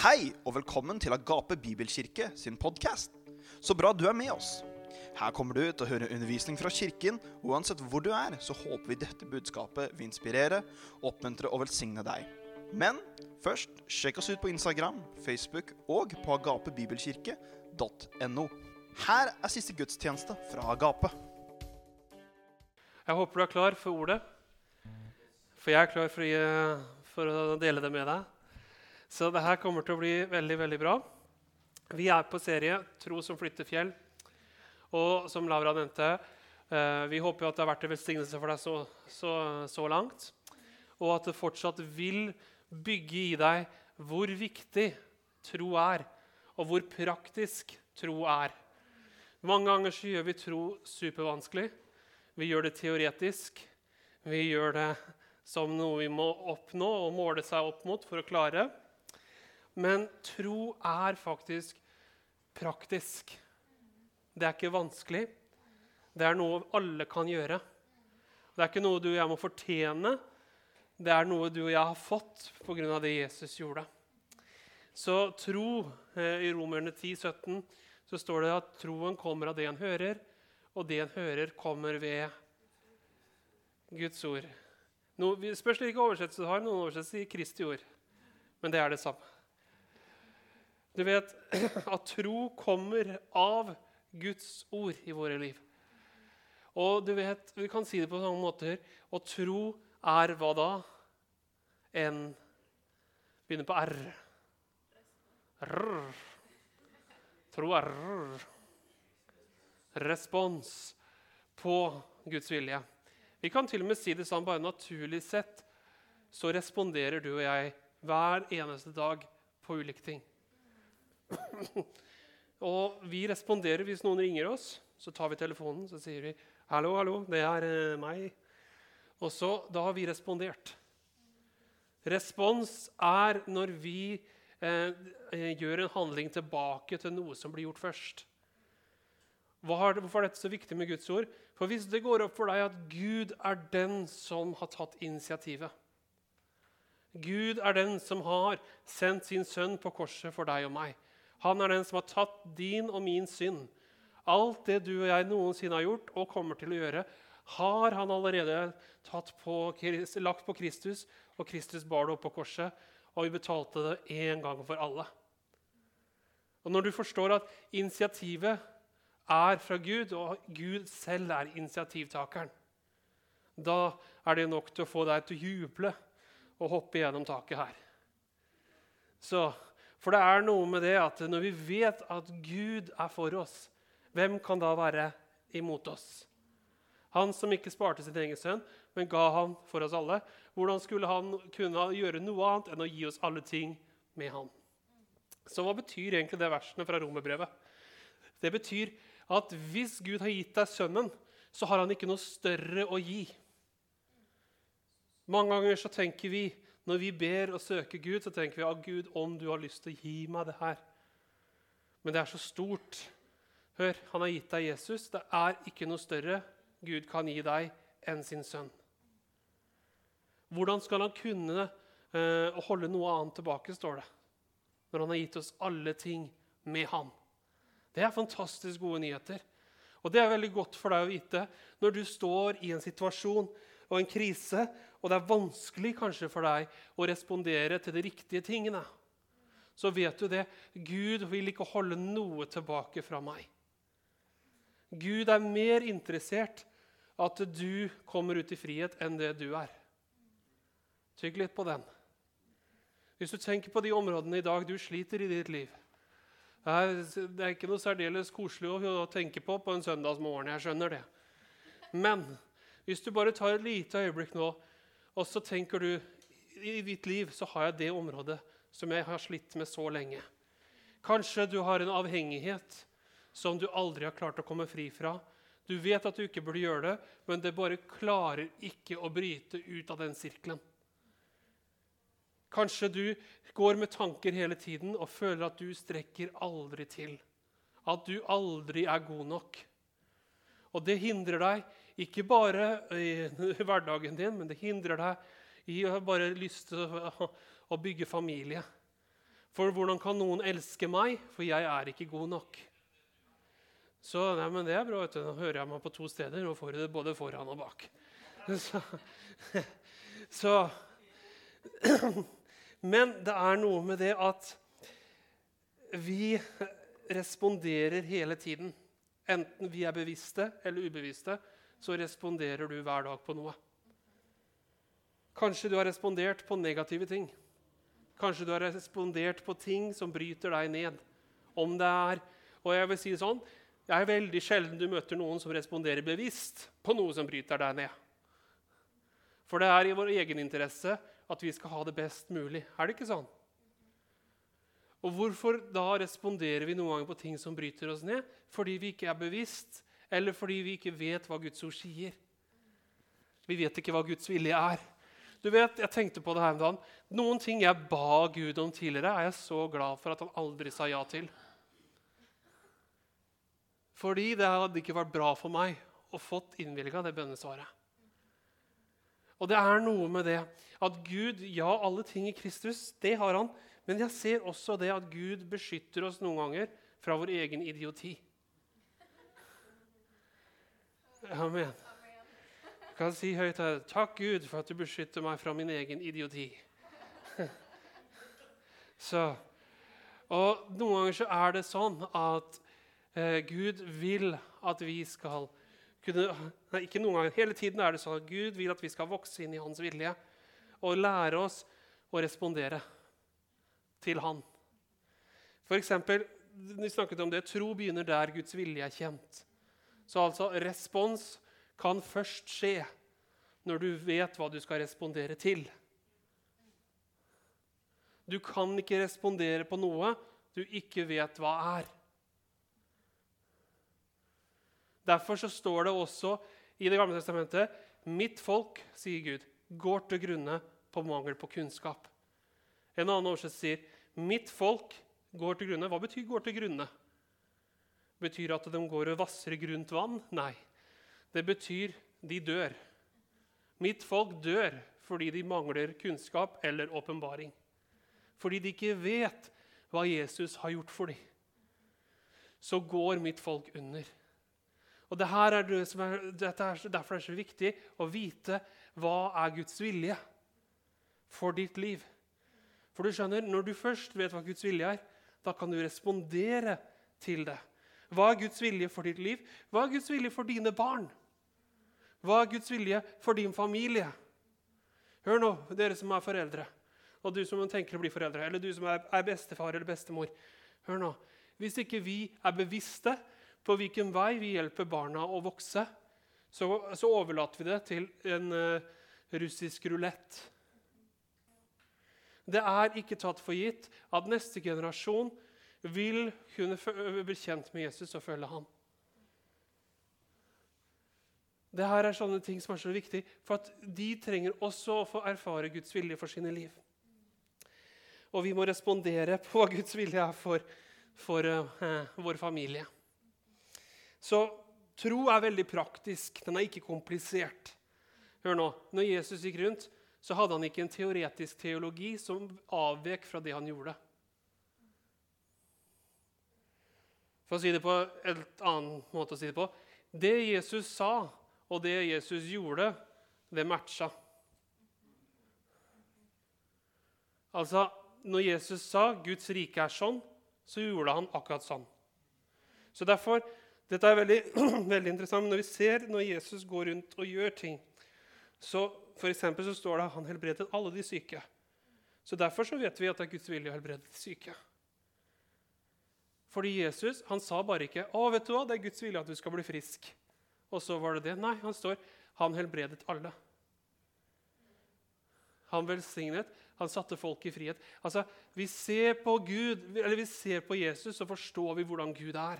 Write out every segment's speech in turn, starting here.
Hei og velkommen til Agape Bibelkirke sin podkast. Så bra du er med oss. Her kommer du til å høre undervisning fra kirken, og uansett hvor du er, så håper vi dette budskapet vil inspirere, oppmuntre og velsigne deg. Men først, sjekk oss ut på Instagram, Facebook og på agapebibelkirke.no. Her er siste gudstjeneste fra Agape. Jeg håper du er klar for ordet. For jeg er klar for, å- for å dele det med deg. Så det her kommer til å bli veldig veldig bra. Vi er på serie 'Tro som flytter fjell'. Og som Laura nevnte, eh, vi håper at det har vært en velsignelse for deg så, så, så langt. Og at det fortsatt vil bygge i deg hvor viktig tro er, og hvor praktisk tro er. Mange ganger så gjør vi tro supervanskelig. Vi gjør det teoretisk. Vi gjør det som noe vi må oppnå og måle seg opp mot for å klare. Men tro er faktisk praktisk. Det er ikke vanskelig. Det er noe alle kan gjøre. Det er ikke noe du og jeg må fortjene. Det er noe du og jeg har fått pga. det Jesus gjorde. Så tro eh, I Romerne 10, 17 så står det at troen kommer av det en hører, og det en hører, kommer ved Guds ord. No, spørs hvilken oversettelse du har. Noen oversettelser sier Kristi ord. Men det er det samme. Du vet at tro kommer av Guds ord i våre liv. Og du vet, Vi kan si det på sånne måter. Og tro er hva da? En Begynner på R. R. Tro er R. Respons på Guds vilje. Vi kan til og med si det sånn bare naturlig sett så responderer du og jeg hver eneste dag på ulike ting. og vi responderer hvis noen ringer oss. Så tar vi telefonen så sier vi 'Hallo, hallo, det er eh, meg.' Og så, Da har vi respondert. Respons er når vi eh, eh, gjør en handling tilbake til noe som blir gjort først. Hva er hvorfor er dette så viktig med Guds ord? For Hvis det går opp for deg at Gud er den som har tatt initiativet Gud er den som har sendt sin sønn på korset for deg og meg. Han er den som har tatt din og min synd. Alt det du og jeg noensinne har gjort og kommer til å gjøre, har han allerede på, lagt på Kristus, og Kristus bar det opp på korset, og vi betalte det én gang for alle. Og Når du forstår at initiativet er fra Gud, og Gud selv er initiativtakeren, da er det nok til å få deg til å juble og hoppe gjennom taket her. Så, for det er noe med det at når vi vet at Gud er for oss, hvem kan da være imot oss? Han som ikke sparte sin egen sønn, men ga han for oss alle. Hvordan skulle han kunne gjøre noe annet enn å gi oss alle ting med han? Så hva betyr egentlig det versene fra romerbrevet? Det betyr at hvis Gud har gitt deg sønnen, så har han ikke noe større å gi. Mange ganger så tenker vi, når vi ber og søker Gud, så tenker vi «Å Gud, om du har lyst til å gi meg det her. Men det er så stort. Hør, han har gitt deg Jesus. Det er ikke noe større Gud kan gi deg enn sin sønn. Hvordan skal han kunne eh, holde noe annet tilbake, står det, når han har gitt oss alle ting med han? Det er fantastisk gode nyheter. Og det er veldig godt for deg å vite når du står i en situasjon og en krise, og det er vanskelig kanskje for deg å respondere til de riktige tingene. Så vet du det. Gud vil ikke holde noe tilbake fra meg. Gud er mer interessert at du kommer ut i frihet enn det du er. Tygg litt på den. Hvis du tenker på de områdene i dag du sliter i ditt liv Det er ikke noe særdeles koselig å tenke på på en søndagsmorgen. Jeg skjønner det. Men hvis du bare tar et lite øyeblikk nå, og så tenker du i ditt liv så har jeg det området som jeg har slitt med så lenge. Kanskje du har en avhengighet som du aldri har klart å komme fri fra. Du vet at du ikke burde gjøre det, men det bare klarer ikke å bryte ut av den sirkelen. Kanskje du går med tanker hele tiden og føler at du strekker aldri til. At du aldri er god nok. Og det hindrer deg ikke bare i hverdagen din, men det hindrer deg i å bare lyst til å, bygge familie. For hvordan kan noen elske meg? For jeg er ikke god nok. Så nei, men det er bra. vet du. Nå hører jeg meg på to steder. Nå får du det både foran og bak. Så, så Men det er noe med det at vi responderer hele tiden. Enten vi er bevisste eller ubevisste, så responderer du hver dag på noe. Kanskje du har respondert på negative ting. Kanskje du har respondert på ting som bryter deg ned. Om det er, og jeg vil si sånn, Det er veldig sjelden du møter noen som responderer bevisst på noe som bryter deg ned. For det er i vår egeninteresse at vi skal ha det best mulig. Er det ikke sånn? Og hvorfor da responderer vi noen ganger på ting som bryter oss ned? Fordi vi ikke er bevisst, eller fordi vi ikke vet hva Guds ord sier. Vi vet ikke hva Guds vilje er. Du vet, jeg tenkte på det her en dag. Noen ting jeg ba Gud om tidligere, er jeg så glad for at han aldri sa ja til. Fordi det hadde ikke vært bra for meg å fått innvilga det bønnesvaret. Og det er noe med det at Gud, ja, alle ting i Kristus, det har han. Men jeg ser også det at Gud beskytter oss noen ganger fra vår egen idioti. Amen kan si høyt her Takk, Gud, for at du beskytter meg fra min egen idioti. så, og Noen ganger så er det sånn at eh, Gud vil at vi skal kunne nei, Ikke noen ganger, hele tiden er det sånn at Gud vil at vi skal vokse inn i Hans vilje og lære oss å respondere til Han. For eksempel, vi snakket om det, Tro begynner der Guds vilje er kjent. Så altså respons kan først skje når du vet hva du skal respondere til. Du kan ikke respondere på noe du ikke vet hva er. Derfor så står det også i Det gamle testamentet Mitt folk, sier Gud, går til grunne på mangel på kunnskap. En annen oversettelse sier Mitt folk går til grunne. Hva betyr 'går til grunne'? Betyr at de går og vasser grunt vann? Nei. Det betyr de dør. Mitt folk dør fordi de mangler kunnskap eller åpenbaring. Fordi de ikke vet hva Jesus har gjort for dem. Så går mitt folk under. Og det er det er, Derfor er det så viktig å vite hva er Guds vilje for ditt liv. For du skjønner, Når du først vet hva Guds vilje er, da kan du respondere til det. Hva er Guds vilje for ditt liv? Hva er Guds vilje for dine barn? Hva er Guds vilje for din familie? Hør nå, dere som er foreldre, og du som tenker å bli foreldre, eller du som er, bestefar eller bestemor. Hør nå. Hvis ikke vi er bevisste på hvilken vei vi hjelper barna å vokse, så, så overlater vi det til en uh, russisk rulett. Det er ikke tatt for gitt at neste generasjon vil kunne bli kjent med Jesus og følge ham. Det her er sånne ting som er så viktig, for at de trenger også å få erfare Guds vilje for sine liv. Og vi må respondere på hva Guds vilje er for, for uh, vår familie. Så tro er veldig praktisk. Den er ikke komplisert. Hør nå, når Jesus gikk rundt, så hadde han ikke en teoretisk teologi som avvek fra det han gjorde. For å si det på en annen måte å si det på Det Jesus sa, og det Jesus gjorde, det matcha. Altså, når Jesus sa 'Guds rike er sånn', så gjorde han akkurat sånn. Så derfor, Dette er veldig, veldig interessant. Når vi ser når Jesus går rundt og gjør ting, så for så står det at han helbredet alle de syke. Så Derfor så vet vi at det er Guds vilje å helbrede de syke. Fordi Jesus han sa bare ikke 'Å, vet du hva, det er Guds vilje at du skal bli frisk'. Og så var det det. Nei, han står han helbredet alle. Han velsignet, han satte folk i frihet. Altså, Vi ser på Gud, eller vi ser på Jesus, så forstår vi hvordan Gud er.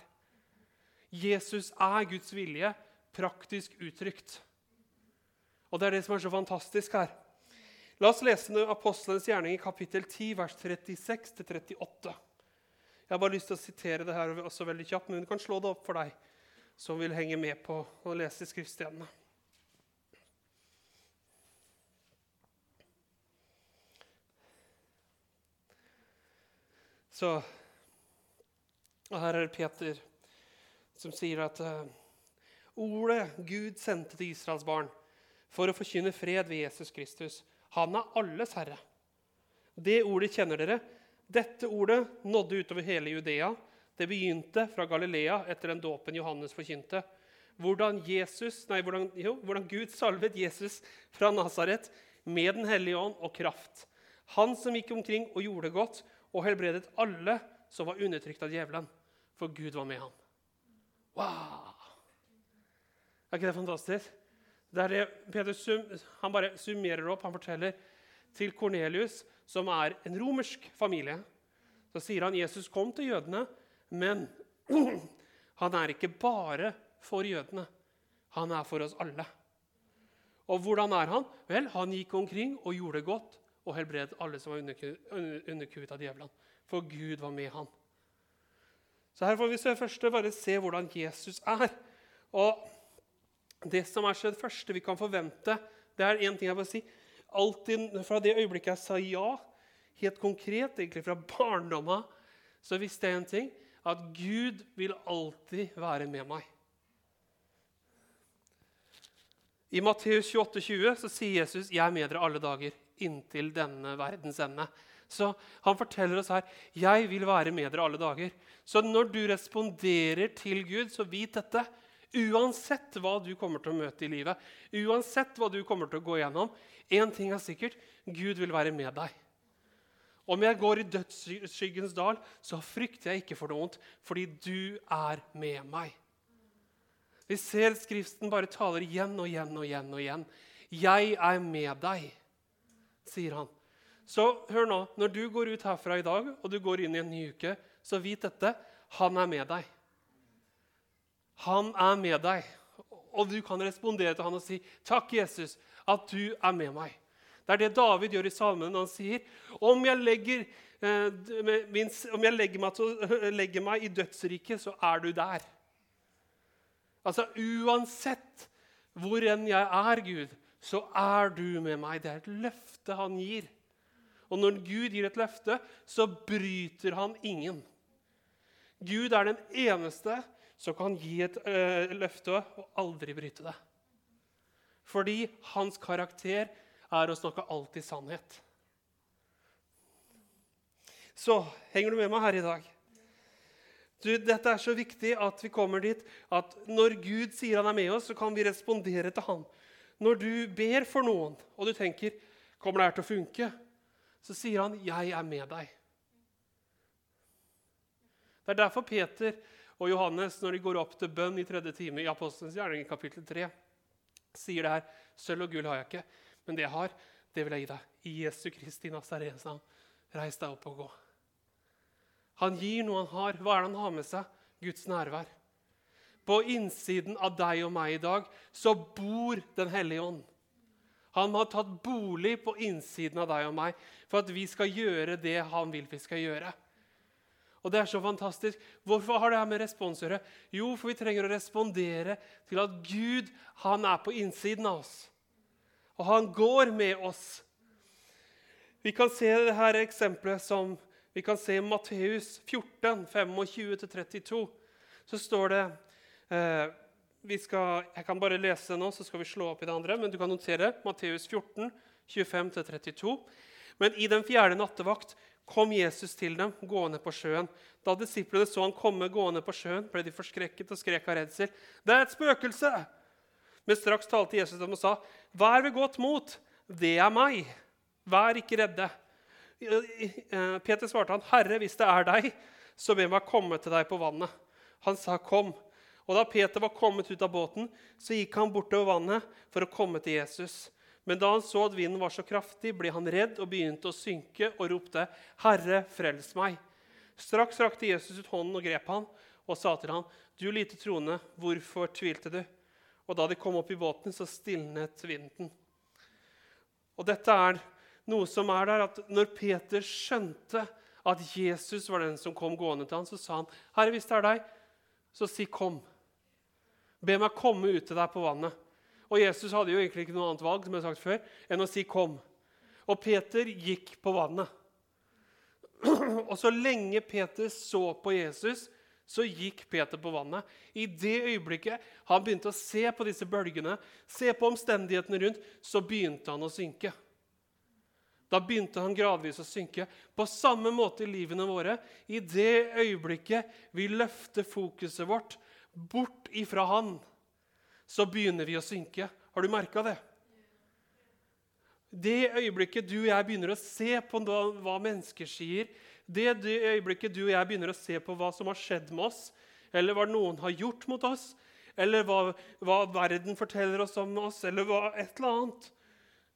Jesus er Guds vilje, praktisk uttrykt. Og Det er det som er så fantastisk her. La oss lese Apostlenes gjerning i kapittel 10, vers 36-38. Jeg har bare lyst til å sitere det her også veldig kjapt, men hun kan slå det opp for deg som vil henge med på å lese skriftstedene. Så Her er det Peter som sier at uh, ordet Gud sendte til Israels barn for å forkynne fred ved Jesus Kristus, han er alles herre. Det ordet kjenner dere. Dette ordet nådde utover hele Judea. Det begynte fra Galilea etter den dåpen Johannes forkynte. Hvordan, Jesus, nei, hvordan, jo, hvordan Gud salvet Jesus fra Nasaret med Den hellige ånd og kraft. Han som gikk omkring og gjorde godt og helbredet alle som var undertrykt av djevelen, for Gud var med ham. Wow! Er ikke det fantastisk? Det er det Peter sum, han bare summerer opp. Han forteller til Kornelius, som er en romersk familie. Så sier han Jesus kom til jødene, men han er ikke bare for jødene. Han er for oss alle. Og hvordan er han? Vel, Han gikk omkring og gjorde godt og helbredet alle som var underkuet av djevelen. For Gud var med han. Så her får vi se først bare se hvordan Jesus er. Og det som er det første vi kan forvente, det er én ting jeg vil si. Altid fra det øyeblikket jeg sa ja, helt konkret, egentlig fra barndommen, så visste jeg en ting. At Gud vil alltid være med meg. I Matteus 28, 20 så sier Jesus, 'Jeg er med dere alle dager inntil denne verdens ende'. Så Han forteller oss her, 'Jeg vil være med dere alle dager'. Så når du responderer til Gud, så vit dette. Uansett hva du kommer til å møte i livet, uansett hva du kommer til å gå gjennom, én ting er sikkert Gud vil være med deg. Om jeg går i dødsskyggens dal, så frykter jeg ikke for noe vondt, fordi du er med meg. Vi ser Skriften bare taler igjen og igjen og igjen. og igjen. 'Jeg er med deg', sier han. Så hør nå, når du går ut herfra i dag og du går inn i en ny uke, så vit dette han er med deg. Han er med deg. Og du kan respondere til han og si, 'Takk, Jesus, at du er med meg'. Det er det David gjør i salmene når han sier, 'Om jeg legger, eh, min, om jeg legger, meg, til, legger meg i dødsriket, så er du der'. Altså, Uansett hvor enn jeg er, Gud, så er du med meg. Det er et løfte han gir. Og når Gud gir et løfte, så bryter han ingen. Gud er den eneste som kan gi et øh, løfte og aldri bryte det. Fordi hans karakter er å snakke alltid sannhet. Så henger du med meg her i dag? Du, dette er så viktig at vi kommer dit at når Gud sier han er med oss, så kan vi respondere til han. Når du ber for noen, og du tenker 'Kommer det her til å funke?' så sier han 'Jeg er med deg'. Det er derfor Peter og Johannes, når de går opp til bønn i tredje time i Apostelens gjerning, kapittel 3, sier det her 'Sølv og gull har jeg ikke, men det jeg har, det vil jeg gi deg.' I Jesu Kristi Nazarens navn, reis deg opp og gå. Han gir noe han har. Hva er det han har med seg? Guds nærvær. På innsiden av deg og meg i dag så bor Den hellige ånd. Han har tatt bolig på innsiden av deg og meg for at vi skal gjøre det han vil vi skal gjøre. Og det er så fantastisk. Hvorfor har det her med respons å gjøre? Jo, for vi trenger å respondere til at Gud han er på innsiden av oss. Og han går med oss. Vi kan se det her eksempelet som vi kan se i Matteus 14, 25-32. Så står det eh, skal, Jeg kan bare lese nå, så skal vi slå opp i det andre. Men du kan notere Matteus 14, 25-32. Men i den fjerde nattevakt kom Jesus til dem gående på sjøen. Da disiplene så han komme gående på sjøen, ble de forskrekket og skrek av redsel. 'Det er et spøkelse!' Men straks talte Jesus dem og sa, 'Vær ved godt mot. Det er meg. Vær ikke redde.' Eh, Peter svarte han, 'Herre, hvis det er deg, så be meg komme til deg på vannet.' Han sa, 'Kom.' Og Da Peter var kommet ut av båten, så gikk han bortover vannet for å komme til Jesus. Men da han så at vinden var så kraftig, ble han redd og begynte å synke og ropte, 'Herre, frels meg.' Straks rakte Jesus ut hånden og grep han og sa til han, 'Du lite troende, hvorfor tvilte du?' Og da de kom opp i båten, så stilnet vinden. Og dette er noe som er der, at når Peter skjønte at Jesus var den som kom gående til ham, så sa han, 'Herre, hvis det er deg, så si kom.' Be meg komme ut til deg på vannet. Og Jesus hadde jo egentlig ikke noe annet valg som jeg har sagt før, enn å si 'kom'. Og Peter gikk på vannet. Og så lenge Peter så på Jesus, så gikk Peter på vannet. I det øyeblikket han begynte å se på disse bølgene, se på omstendighetene rundt, så begynte han å synke. Da begynte han gradvis å synke. På samme måte i livene våre. I det øyeblikket vi løfter fokuset vårt bort ifra Han, så begynner vi å synke. Har du merka det? Det øyeblikket du og jeg begynner å se på hva mennesker sier, det, øyeblikket du og jeg begynner å se på hva som har skjedd med oss, eller hva noen har gjort mot oss, eller hva, hva verden forteller oss om oss, eller hva, et eller annet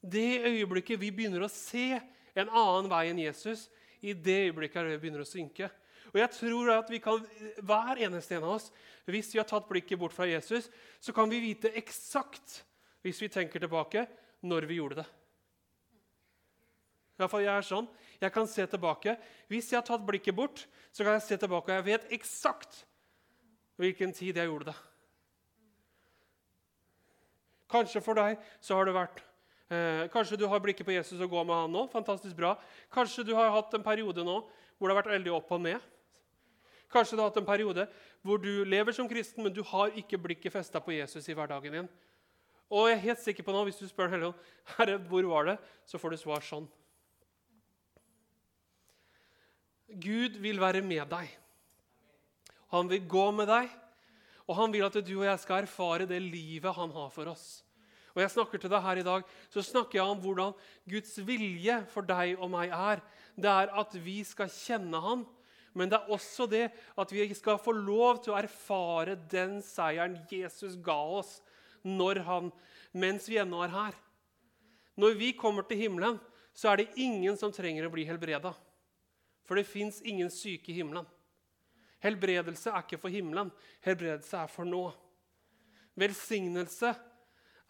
Det øyeblikket vi begynner å se en annen vei enn Jesus, i det øyeblikket vi begynner å synke. Og jeg tror at vi kan, Hver eneste en av oss, hvis vi har tatt blikket bort fra Jesus, så kan vi vite eksakt, hvis vi tenker tilbake, når vi gjorde det. I hvert fall jeg er sånn. Jeg kan se tilbake. Hvis jeg har tatt blikket bort, så kan jeg se tilbake, og jeg vet eksakt hvilken tid jeg gjorde det. Kanskje for deg så har det vært eh, Kanskje du har blikket på Jesus og går med han nå. Fantastisk bra. Kanskje du har hatt en periode nå hvor det har vært veldig opp og ned. Kanskje du har hatt en periode hvor du lever som kristen, men du har ikke blikket festa på Jesus i hverdagen din. Og jeg er helt sikker på nå, Hvis du spør Den Herre, hvor var det, så får du svar sånn. Gud vil være med deg. Han vil gå med deg, og han vil at du og jeg skal erfare det livet han har for oss. Og jeg snakker til deg her i dag, så snakker jeg om hvordan Guds vilje for deg og meg er. Det er at vi skal kjenne han, men det er også det at vi skal få lov til å erfare den seieren Jesus ga oss han, mens vi ennå er her. Når vi kommer til himmelen, så er det ingen som trenger å bli helbreda. For det fins ingen syke i himmelen. Helbredelse er ikke for himmelen, helbredelse er for nå. Velsignelse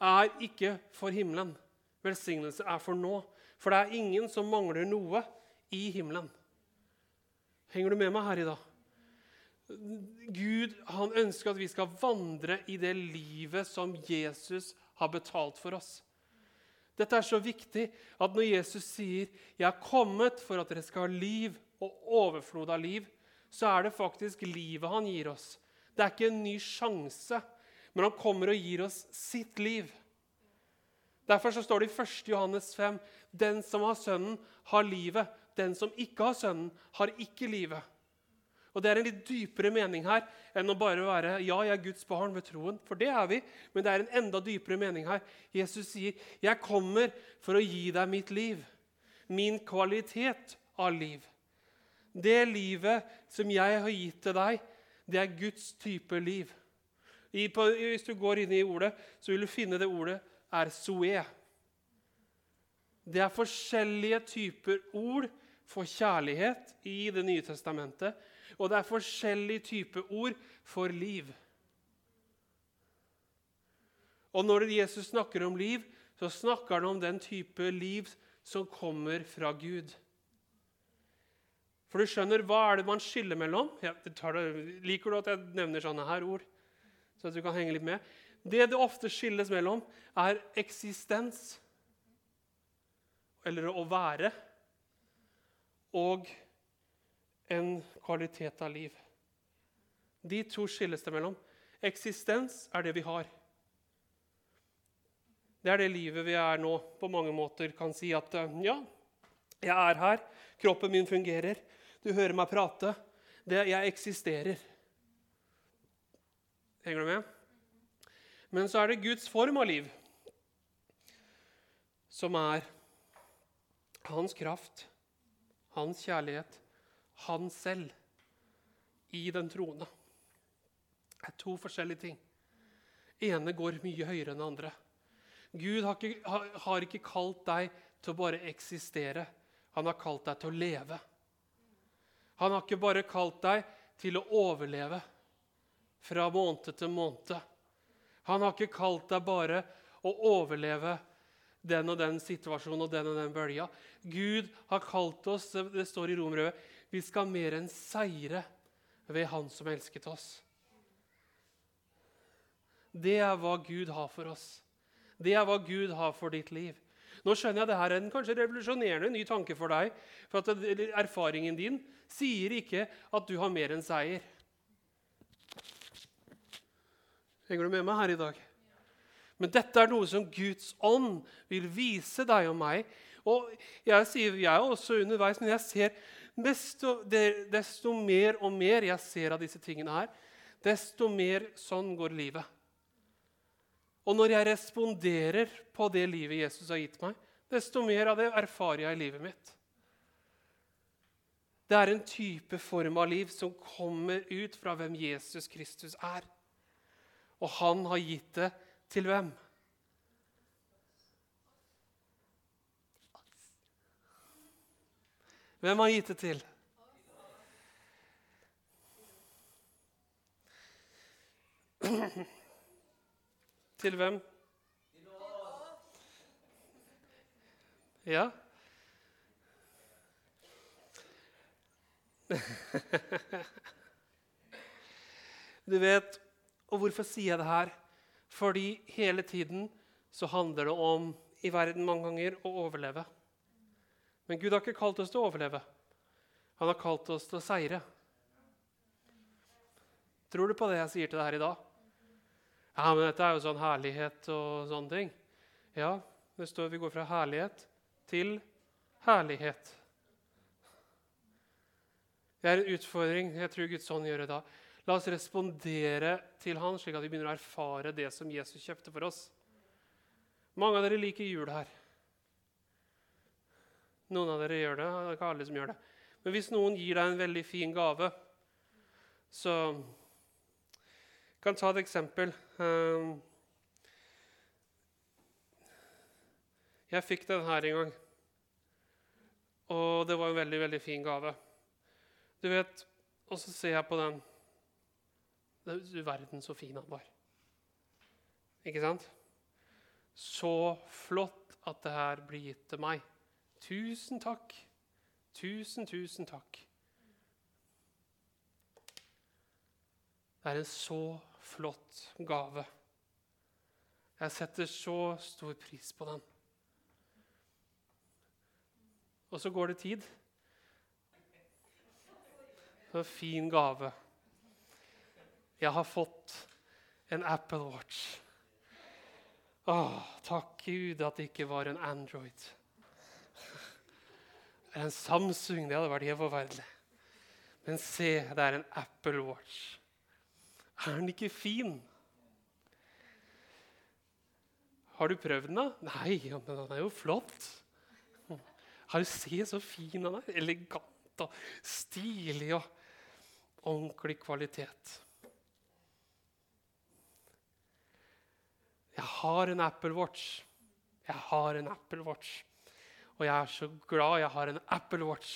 er ikke for himmelen. Velsignelse er for nå. For det er ingen som mangler noe i himmelen. Henger du med meg her i dag? Gud han ønsker at vi skal vandre i det livet som Jesus har betalt for oss. Dette er så viktig at når Jesus sier 'Jeg er kommet for at dere skal ha liv og overflod av liv', så er det faktisk livet han gir oss. Det er ikke en ny sjanse, men han kommer og gir oss sitt liv. Derfor så står det i 1. Johannes 5.: Den som har Sønnen, har livet. Den som ikke har Sønnen, har ikke livet. Og Det er en litt dypere mening her enn å bare være ja, jeg er Guds barn ved troen. For det er vi, men det er en enda dypere mening her. Jesus sier, 'Jeg kommer for å gi deg mitt liv.' Min kvalitet av liv. Det livet som jeg har gitt til deg, det er Guds type liv. Hvis du går inn i ordet, så vil du finne det ordet er soe. Det er forskjellige typer ord for kjærlighet i Det nye testamentet. Og det er forskjellige typer ord for liv. Og når Jesus snakker om liv, så snakker han om den type liv som kommer fra Gud. For du skjønner, Hva er det man skiller mellom? Ja, liker du at jeg nevner sånne her ord? Så at du kan henge litt med? Det det ofte skilles mellom, er eksistens, eller å være, og en kvalitet av liv. De to skilles det mellom. Eksistens er det vi har. Det er det livet vi er nå, på mange måter kan si at eh, ja, jeg er her, kroppen min fungerer, du hører meg prate. Det, jeg eksisterer. Henger du med? Men så er det Guds form av liv som er hans kraft, hans kjærlighet, han selv i den troende. Det er to forskjellige ting. ene går mye høyere enn det andre. Gud har ikke, har, ikke kalt deg til å bare eksistere. Han har kalt deg til å leve. Han har ikke bare kalt deg til å overleve fra måned til måned. Han har ikke kalt deg bare å overleve den og den situasjonen og den og den bølga. Gud har kalt oss det står i Romerøvet, vi skal mer enn seire ved Han som elsket oss. Det er hva Gud har for oss. Det er hva Gud har for ditt liv. Nå skjønner jeg at dette er en kanskje revolusjonerende ny tanke for deg. For at erfaringen din sier ikke at du har mer enn seier. Henger du med meg her i dag? Men dette er noe som Guds ånd vil vise deg og meg. Og Jeg sier, jeg er også underveis, men jeg ser desto, desto mer og mer jeg ser av disse tingene her, desto mer sånn går livet. Og når jeg responderer på det livet Jesus har gitt meg, desto mer av det erfarer jeg i livet mitt. Det er en type form av liv som kommer ut fra hvem Jesus Kristus er. Og han har gitt det til hvem? Hvem har gitt det til? Til hvem? Ja? Du vet Og hvorfor sier jeg det her? Fordi hele tiden så handler det om i verden mange ganger å overleve. Men Gud har ikke kalt oss til å overleve. Han har kalt oss til å seire. Tror du på det jeg sier til deg her i dag? Ja, men dette er jo sånn herlighet og sånne ting. Ja, det står vi går fra herlighet til herlighet. Det er en utfordring. Jeg tror Guds ånd gjør det da. La oss respondere til Han, slik at vi begynner å erfare det som Jesus kjøpte for oss. Mange av dere liker jul her. Noen av dere gjør det. Det er ikke alle som gjør det. Men hvis noen gir deg en veldig fin gave, så jeg kan ta et eksempel. Ehm, jeg fikk den her en gang, og det var en veldig, veldig fin gave. Du vet, Og så ser jeg på den. Du verden så fin han var. Ikke sant? Så flott at det her blir gitt til meg. Tusen takk. Tusen, tusen takk. Det er en så flott gave. Jeg setter så stor pris på den. Og så går det tid. Så fin gave. Jeg har fått en Apple Watch. Å, takk Gud at det ikke var en Android. En Samsung det hadde vært helt forferdelig. Men se, det er en Apple Watch. Er den ikke fin? Har du prøvd den, da? Nei, men den er jo flott. Har du sett så fin den er? Elegant og stilig og ordentlig kvalitet. Jeg har en Apple Watch. Jeg har en Apple Watch. Og jeg er så glad jeg har en Apple Watch.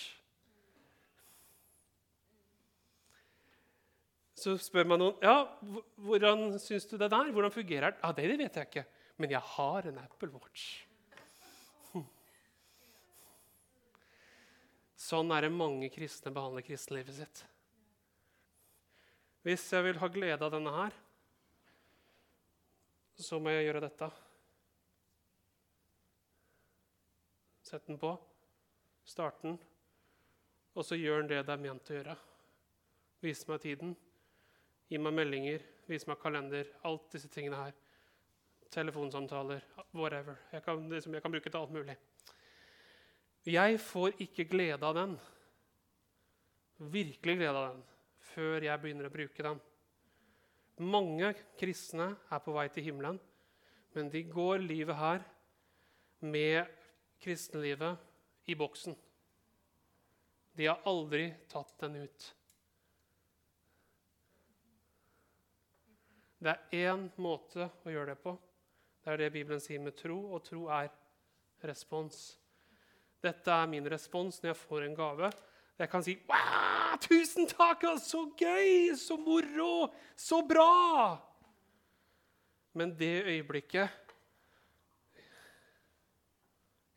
Så spør man noen ja, hvordan syns du det der? Hvordan fungerer det? Ja, det, det vet jeg ikke, men jeg har en Apple Watch. Sånn er det mange kristne behandler kristenlivet sitt. Hvis jeg vil ha glede av denne her, så må jeg gjøre dette. Sett den på, start den, og så gjør den det det er ment å gjøre. Vis meg tiden, gi meg meldinger, vis meg kalender. Alt disse tingene her. Telefonsamtaler, whatever. Jeg kan, liksom, jeg kan bruke til alt mulig. Jeg får ikke glede av den, virkelig glede av den, før jeg begynner å bruke den. Mange kristne er på vei til himmelen, men de går livet her med kristenlivet i boksen. De har aldri tatt den ut. Det er én måte å gjøre det på. Det er det Bibelen sier med tro, og tro er respons. Dette er min respons når jeg får en gave. Jeg kan si wow, 'Tusen takk! Så gøy! Så moro! Så bra!' Men det øyeblikket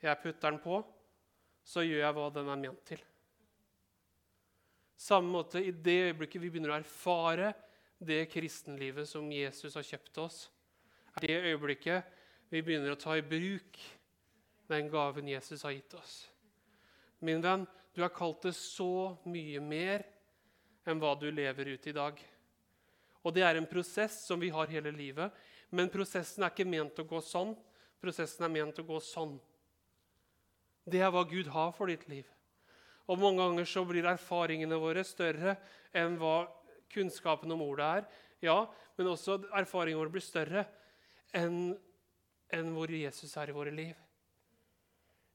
jeg putter den på, så gjør jeg hva den er ment til. Samme måte, I det øyeblikket vi begynner å erfare det kristenlivet som Jesus har kjøpt oss, er det øyeblikket vi begynner å ta i bruk den gaven Jesus har gitt oss. Min venn, du er kalt til så mye mer enn hva du lever ut i dag. Og det er en prosess som vi har hele livet, men prosessen er ikke ment å gå sånn. Prosessen er ment å gå sånn. Det er hva Gud har for ditt liv. Og mange ganger så blir erfaringene våre større enn hva kunnskapen om ordet er. Ja, men også erfaringene våre blir større enn, enn hvor Jesus er i våre liv.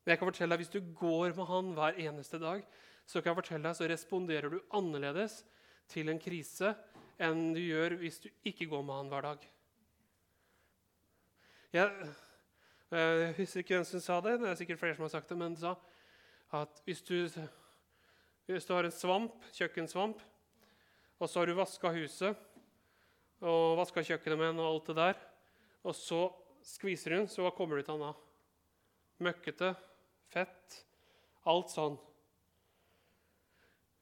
Men jeg kan fortelle deg, Hvis du går med han hver eneste dag, så kan jeg fortelle deg, så responderer du annerledes til en krise enn du gjør hvis du ikke går med han hver dag. Jeg, eh, jeg husker ikke hvem som sa det, det er sikkert flere som har sagt det, men sa at hvis du, hvis du har en svamp, kjøkkensvamp, og så har du vaska huset og vaska kjøkkenet med den og alt det der, og så skviser du den, så hva kommer du til han da? Møkkete, fett, alt sånn.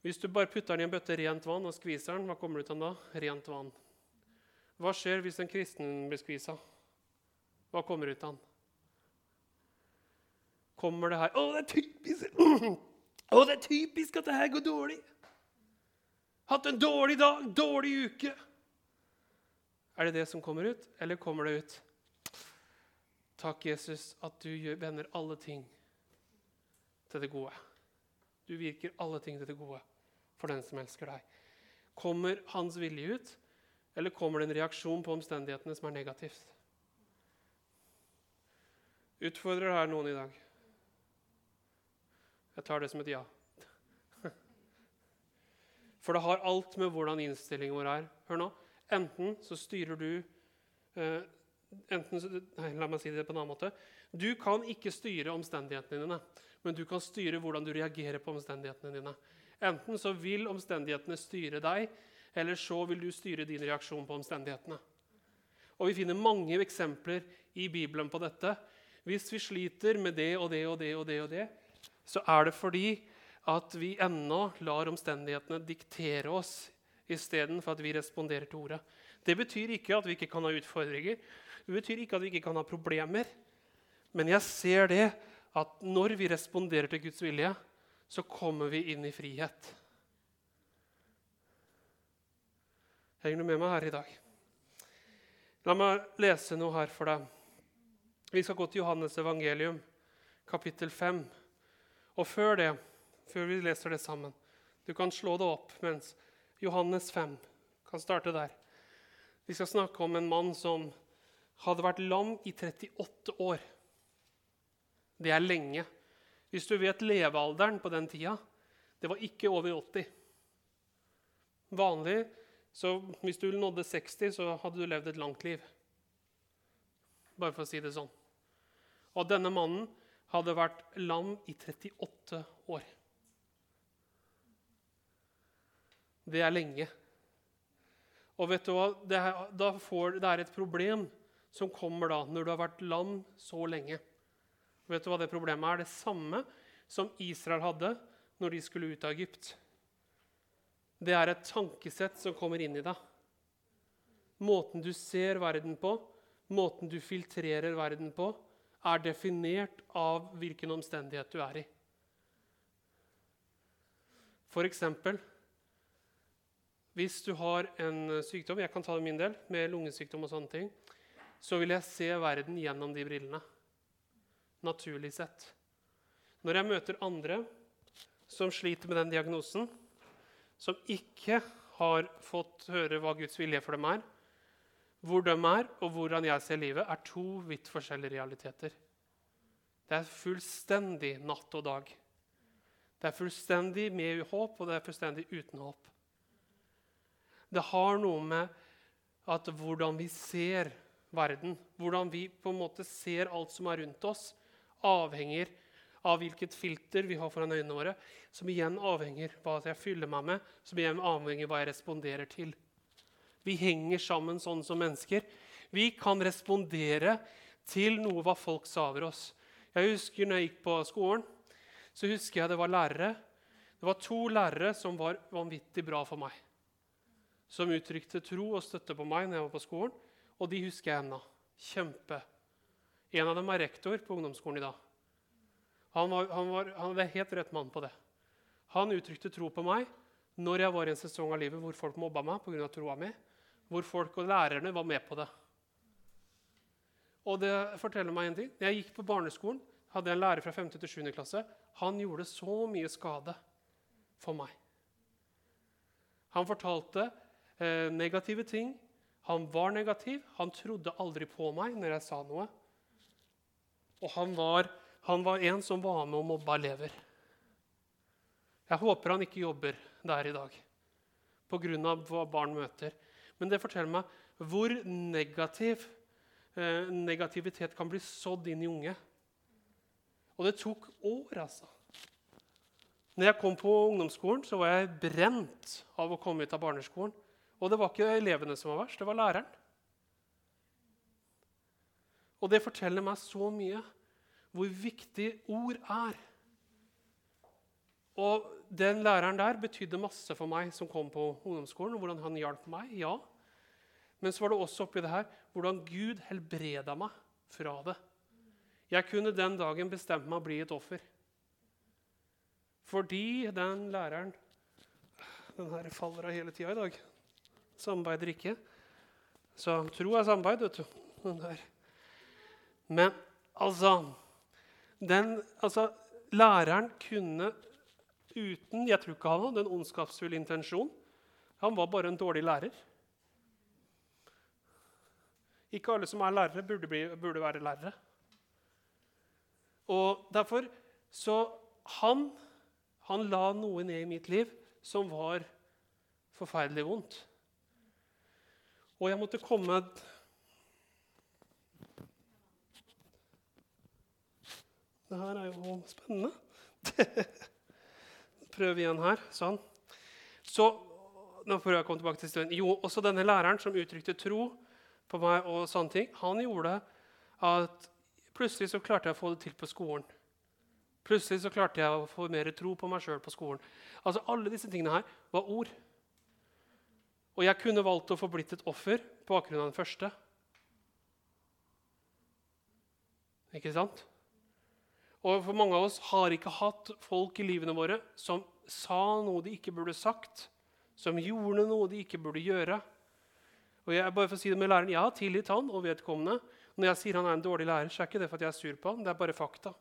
Hvis du bare putter den i en bøtte rent vann og skviser den, hva kommer det ut av da? Rent vann. Hva skjer hvis en kristen blir skvisa? Hva kommer ut av den? Kommer det her 'Å, det er typisk Å, det er typisk at det her går dårlig.' 'Hatt en dårlig dag, dårlig uke.' Er det det som kommer ut, eller kommer det ut? Takk, Jesus, at du vender alle ting til det gode. Du virker alle ting til det gode for den som elsker deg. Kommer hans vilje ut, eller kommer det en reaksjon på omstendighetene som er negativt? Utfordrer det her noen i dag? Jeg tar det som et ja. For det har alt med hvordan innstillingen vår er. Hør nå. Enten så styrer du eh, enten, nei, La meg si det på en annen måte. Du kan ikke styre omstendighetene dine, men du kan styre hvordan du reagerer på omstendighetene dine. Enten så vil omstendighetene styre deg, eller så vil du styre din reaksjon på omstendighetene. Og Vi finner mange eksempler i Bibelen på dette. Hvis vi sliter med det og det og det, og det, og det, så er det fordi at vi ennå lar omstendighetene diktere oss istedenfor at vi responderer til ordet. Det betyr ikke at vi ikke kan ha utfordringer, det betyr ikke at vi ikke kan ha problemer. Men jeg ser det at når vi responderer til Guds vilje, så kommer vi inn i frihet. Henger du med meg her i dag? La meg lese noe her for deg. Vi skal gå til Johannes evangelium, kapittel 5. Og før det, før vi leser det sammen Du kan slå det opp mens Johannes 5 kan starte der. Vi skal snakke om en mann som hadde vært lam i 38 år. Det er lenge. Hvis du vet levealderen på den tida Det var ikke over 80. Vanlig så hvis du nådde 60, så hadde du levd et langt liv. Bare for å si det sånn. Og denne mannen hadde vært lam i 38 år. Det er lenge. Og vet du hva? Det er, får, det er et problem som kommer da når du har vært lam så lenge. Vet du hva det problemet er? Det samme som Israel hadde når de skulle ut av Egypt. Det er et tankesett som kommer inn i deg. Måten du ser verden på, måten du filtrerer verden på, er definert av hvilken omstendighet du er i. For eksempel hvis du har en sykdom, jeg kan ta det min del, med lungesykdom og sånne ting, så vil jeg se verden gjennom de brillene. Naturlig sett. Når jeg møter andre som sliter med den diagnosen, som ikke har fått høre hva Guds vilje for dem er, hvor de er, og hvordan jeg ser livet, er to vidt forskjellige realiteter. Det er fullstendig natt og dag. Det er fullstendig med håp, og det er fullstendig uten håp. Det har noe med at hvordan vi ser verden, hvordan vi på en måte ser alt som er rundt oss, avhenger av hvilket filter vi har foran øynene våre, som igjen avhenger av hva jeg fyller meg med, som igjen avhenger av hva jeg responderer til. Vi henger sammen sånn som mennesker. Vi kan respondere til noe hva folk sa over oss. Jeg husker når jeg gikk på skolen, så husker jeg det var lærere. Det var to lærere som var vanvittig bra for meg. Som uttrykte tro og støtte på meg når jeg var på skolen. Og de husker jeg ennå. Kjempe. En av dem er rektor på ungdomsskolen i dag. Han, var, han, var, han var helt rett mann på det. Han uttrykte tro på meg når jeg var i en sesong av livet hvor folk mobba meg pga. troa mi. Hvor folk og lærerne var med på det. Og det forteller meg en ting. Når jeg gikk på barneskolen, hadde en lærer fra 5. til 7. klasse. Han gjorde så mye skade for meg. Han fortalte eh, negative ting. Han var negativ. Han trodde aldri på meg når jeg sa noe. Og han var, han var en som var med og mobba elever. Jeg håper han ikke jobber der i dag pga. hva barn møter. Men det forteller meg hvor negativ eh, negativitet kan bli sådd inn i unge. Og det tok år, altså. Når jeg kom på ungdomsskolen, så var jeg brent av å komme ut av barneskolen. Og det var ikke elevene som var verst, det var læreren. Og det forteller meg så mye hvor viktig ord er. Og den læreren der betydde masse for meg som kom på ungdomsskolen. og hvordan han hjalp meg, ja. Men så var det også oppi det her hvordan Gud helbreda meg fra det. Jeg kunne den dagen bestemt meg å bli et offer. Fordi den læreren Den her faller av hele tida i dag. Samarbeider ikke. Så tro er samarbeid, vet du. Den der. Men altså, den, altså Læreren kunne uten Jeg tror ikke han hadde en ondskapsfull intensjon. Han var bare en dårlig lærer. Ikke alle som er lærere, burde, bli, burde være lærere. Og derfor så han, han la noe ned i mitt liv som var forferdelig vondt. Og jeg måtte komme Det her er jo spennende. Prøv igjen her. Sånn. Så nå får jeg komme tilbake til historien. Jo, også denne læreren som uttrykte tro på meg, og sånne ting, han gjorde at plutselig så klarte jeg å få det til på skolen. Plutselig så klarte jeg å få mer tro på meg sjøl på skolen. Altså Alle disse tingene her var ord. Og jeg kunne valgt å få blitt et offer på bakgrunn av den første. Ikke sant? Og for mange av oss har ikke hatt folk i livene våre som sa noe de ikke burde sagt, som gjorde noe de ikke burde gjøre. Og jeg, bare for å si det med læreren, jeg har tilgitt han og vedkommende. Når jeg sier han er en dårlig lærer, så er ikke det for at jeg er sur på han, det er bare fakta.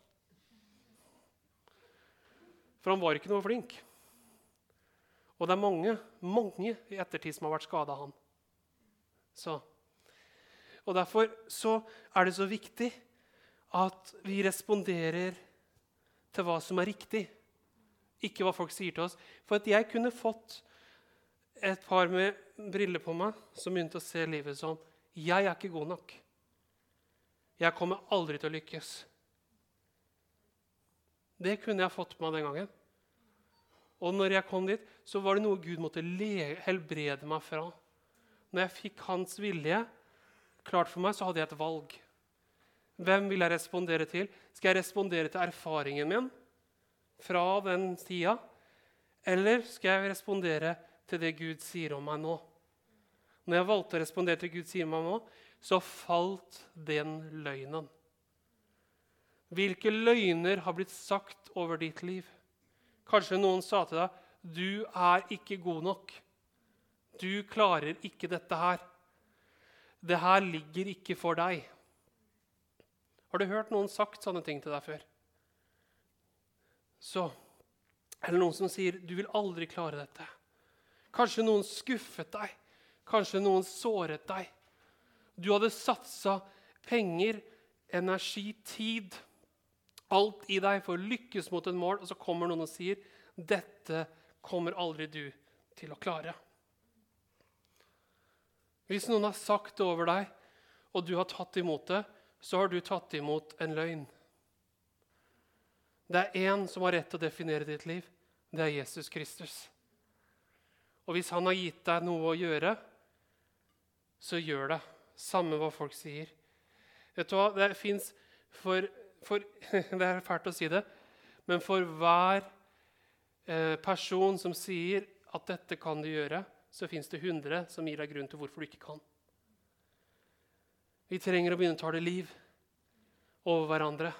For han var ikke noe flink. Og det er mange mange i ettertid som har vært skada av han. Så. Og Derfor så er det så viktig at vi responderer til hva som er riktig, ikke hva folk sier til oss. For at jeg kunne fått et par med briller på meg som begynte å se livet som jeg er ikke god nok. Jeg kommer aldri til å lykkes. Det kunne jeg fått på meg den gangen. Og når jeg kom dit, så var det noe Gud måtte helbrede meg fra. Når jeg fikk hans vilje klart for meg, så hadde jeg et valg. Hvem vil jeg respondere til? Skal jeg respondere til erfaringen min fra den tida? Eller skal jeg respondere til det Gud sier om meg nå? Når jeg valgte å respondere til Gud sier om meg nå, så falt den løgnen. Hvilke løgner har blitt sagt over ditt liv? Kanskje noen sa til deg du er ikke god nok. Du klarer ikke dette her. Det her ligger ikke for deg. Har du hørt noen sagt sånne ting til deg før? Så Eller noen som sier 'du vil aldri klare dette'. Kanskje noen skuffet deg. Kanskje noen såret deg. Du hadde satsa penger, energi, tid, alt i deg for å lykkes mot en mål, og så kommer noen og sier 'Dette kommer aldri du til å klare'. Hvis noen har sagt det over deg, og du har tatt imot det, så har du tatt imot en løgn. Det er én som har rett til å definere ditt liv. Det er Jesus Kristus. Og hvis han har gitt deg noe å gjøre, så gjør det. Samme hva folk sier. Vet du hva? Det fins for, for, Det er fælt å si det, men for hver eh, person som sier at 'dette kan du gjøre', så fins det 100 som gir deg grunn til hvorfor du ikke kan. Vi trenger å begynne å ta det liv over hverandre.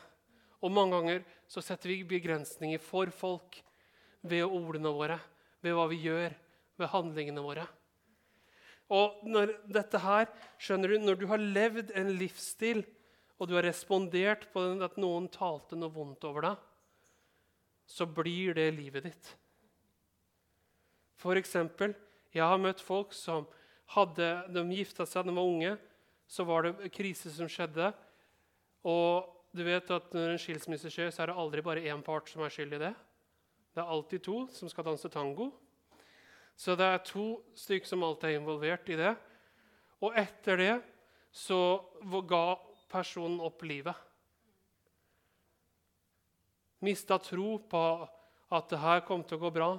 Og mange ganger så setter vi begrensninger for folk ved ordene våre, ved hva vi gjør, ved handlingene våre. Og når dette her, skjønner du, når du har levd en livsstil, og du har respondert på at noen talte noe vondt over deg, så blir det livet ditt. For eksempel, jeg har møtt folk som hadde, de gifta seg da de var unge. Så var det krise som skjedde. Og du vet at når en skilsmisse skjer, så er det aldri bare én part som er skyld i det. Det er alltid to som skal danse tango. Så det er to stykker som alltid er involvert i det. Og etter det så ga personen opp livet. Mista tro på at det her kom til å gå bra.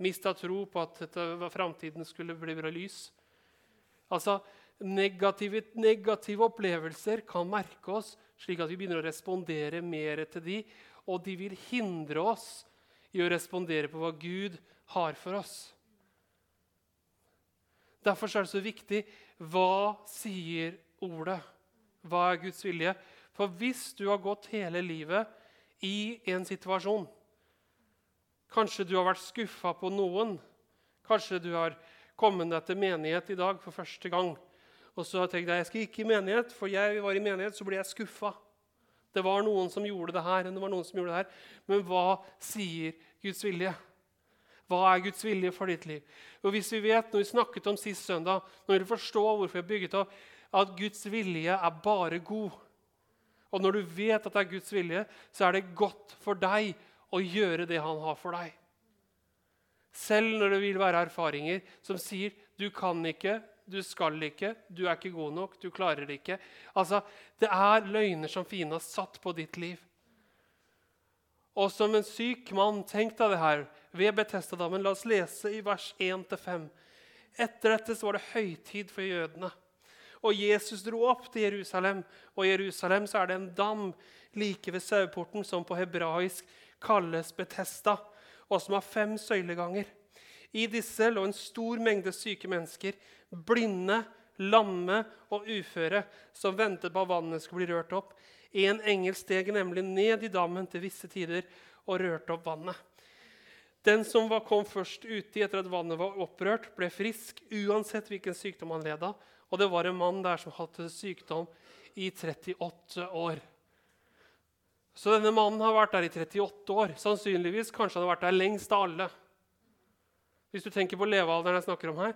Mista tro på at framtiden skulle bli bra lys. Altså, negative, negative, opplevelser kan merke oss, slik at vi begynner å respondere mer til de, og de vil hindre oss i å respondere på hva Gud har for oss. Derfor er det så viktig hva sier ordet? Hva er Guds vilje? For hvis du har gått hele livet i en situasjon Kanskje du har vært skuffa på noen. Kanskje du har kommet deg til menighet i dag for første gang. Og så har jeg jeg skal ikke i menighet, for jeg var i menighet, så ble jeg skuffa. Det var noen som gjorde det her, det var noen som gjorde det her. Men hva sier Guds vilje? Hva er Guds vilje for ditt liv? Og hvis vi vet, når vi snakket om sist søndag, når vi forstår hvorfor vi har bygget opp, at Guds vilje er bare god Og når du vet at det er Guds vilje, så er det godt for deg å gjøre det han har for deg. Selv når det vil være erfaringer som sier 'du kan ikke', 'du skal ikke', 'du er ikke god nok', 'du klarer det ikke'. Altså, Det er løgner som fienden har satt på ditt liv. Og som en syk mann, tenk deg det her ved Betestadammen. La oss lese i vers 1-5. Etter dette var det høytid for jødene. Og Jesus dro opp til Jerusalem, og i Jerusalem så er det en dam like ved saueporten, som på hebraisk kalles Betesta og som har fem søyleganger. I disse lå en stor mengde syke mennesker, blinde, lamme og uføre, som ventet på at vannet skulle bli rørt opp. En engel steg nemlig ned i dammen til visse tider og rørte opp vannet. Den som var, kom først uti etter at vannet var opprørt, ble frisk uansett hvilken sykdom han led av. Og det var en mann der som hadde sykdom i 38 år. Så denne mannen har vært der i 38 år. Sannsynligvis kanskje han har vært der lengst av alle. Hvis du tenker på levealderen jeg snakker om her,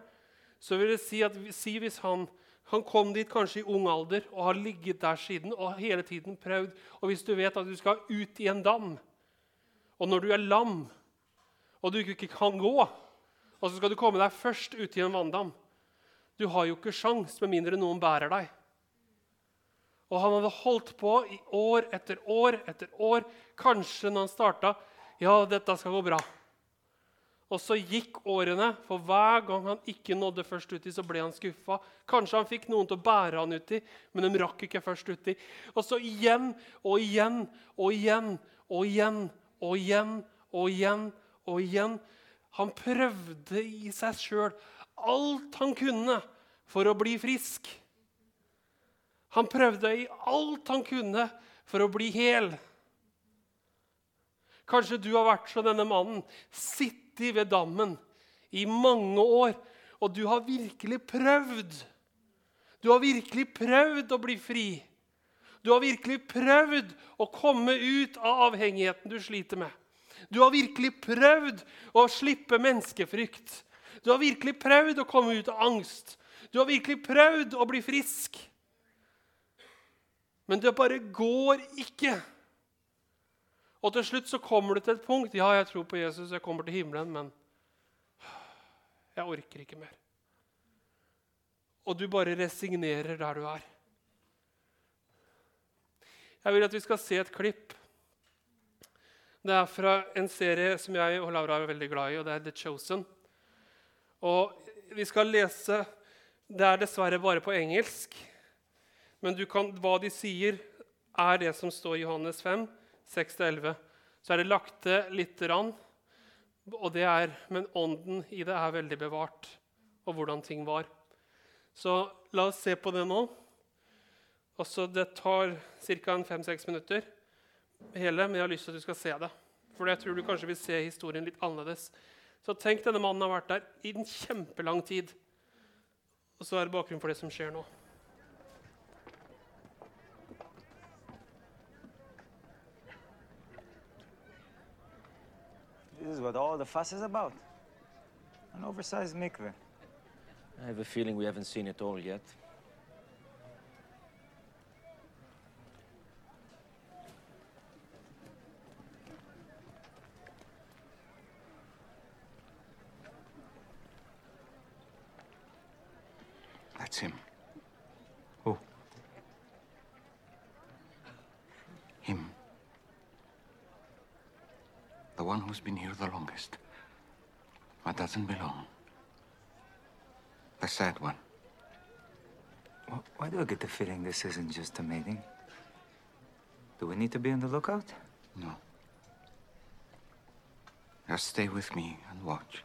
så vil det si at si hvis han, han kom dit kanskje i ung alder og har ligget der siden og hele tiden prøvd Og hvis du vet at du skal ut i en dam, og når du er lam og du ikke kan gå, og så skal du komme deg først ut i en vanndam Du har jo ikke sjans med mindre noen bærer deg. Og han hadde holdt på i år etter år etter år. Kanskje når han starta Ja, dette skal gå bra. Og så gikk årene, for hver gang han ikke nådde først uti, så ble han skuffa. Kanskje han fikk noen til å bære han uti, men de rakk ikke først uti. Og så igjen og igjen og igjen og igjen og igjen og igjen og igjen. Han prøvde i seg sjøl alt han kunne for å bli frisk. Han prøvde i alt han kunne for å bli hel. Kanskje du har vært som denne mannen, sittet ved dammen i mange år, og du har virkelig prøvd. Du har virkelig prøvd å bli fri. Du har virkelig prøvd å komme ut av avhengigheten du sliter med. Du har virkelig prøvd å slippe menneskefrykt. Du har virkelig prøvd å komme ut av angst. Du har virkelig prøvd å bli frisk. Men det bare går ikke. Og til slutt så kommer du til et punkt Ja, jeg tror på Jesus, jeg kommer til himmelen, men jeg orker ikke mer. Og du bare resignerer der du er. Jeg vil at vi skal se et klipp. Det er fra en serie som jeg og Laura er veldig glad i, og det er The Chosen. Og vi skal lese Det er dessverre bare på engelsk. Men kan, hva de sier, er det som står i Johannes 5, 6-11. Så er det lagt til lite grann, og det er, men ånden i det er veldig bevart, og hvordan ting var. Så la oss se på det nå. Også det tar ca. fem-seks minutter. hele, men jeg har lyst til at du skal se det. For jeg tror du kanskje vil se historien litt annerledes. Så tenk, denne mannen har vært der i en kjempelang tid. Og så er det bakgrunnen for det som skjer nå. This is what all the fuss is about. An oversized mikveh. I have a feeling we haven't seen it all yet. That's him. Who? Him. The one who's been here the longest. But doesn't belong. The sad one. Wh- Why do I get the feeling this isn't just a meeting? Do we need to be on the lookout? No. Just stay with me and watch.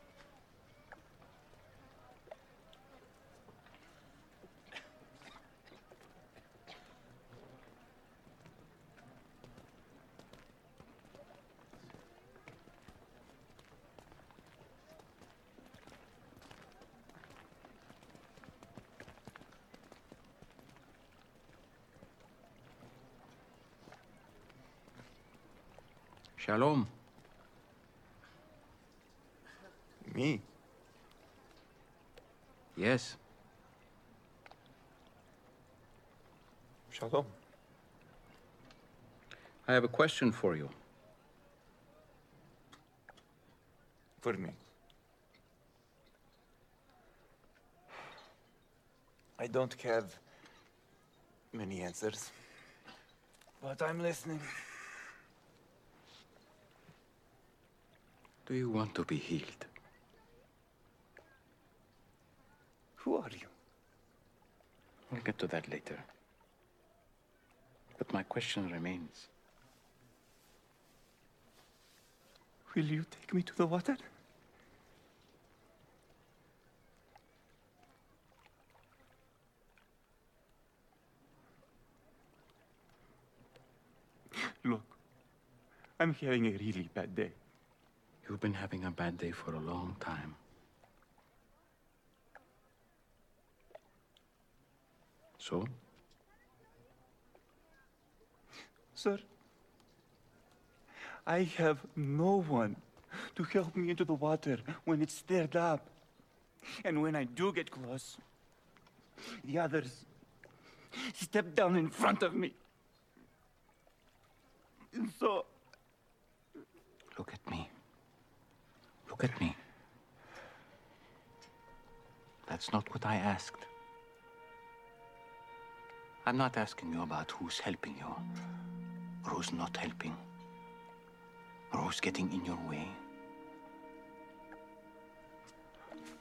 Shalom. Me? Yes. Shalom. I have a question for you. For me. I don't have many answers. But I'm listening. Do you want to be healed? Who are you? We'll get to that later. But my question remains. Will you take me to the water? Look, I'm having a really bad day. You've been having a bad day for a long time. So? Sir, I have no one to help me into the water when it's stirred up. And when I do get close, the others step down in front of me. And so, Look at me. Look at me. That's not what I asked. I'm not asking you about who's helping you, or who's not helping, or who's getting in your way.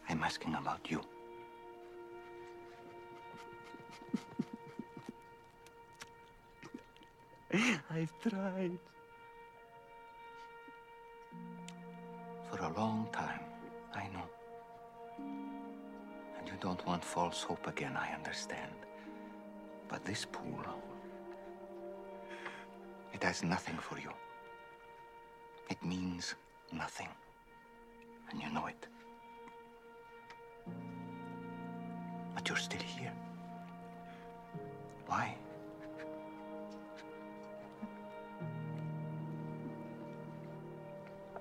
I'm asking about you. I've tried. For a long time, I know. And you don't want false hope again, I understand. But this pool, it has nothing for you. It means nothing. And you know it. But you're still here. Why?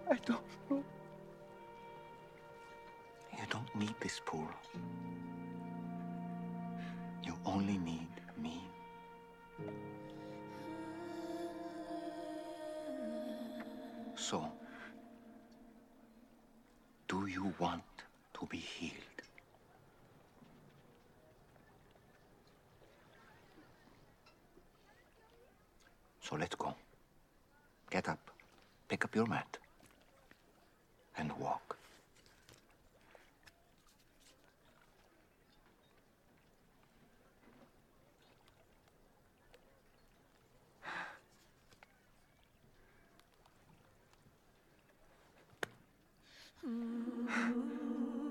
I don't know. Need this pool. You only need me. So, do you want to be healed? So let's go. Get up, pick up your mat, Mm-hmm.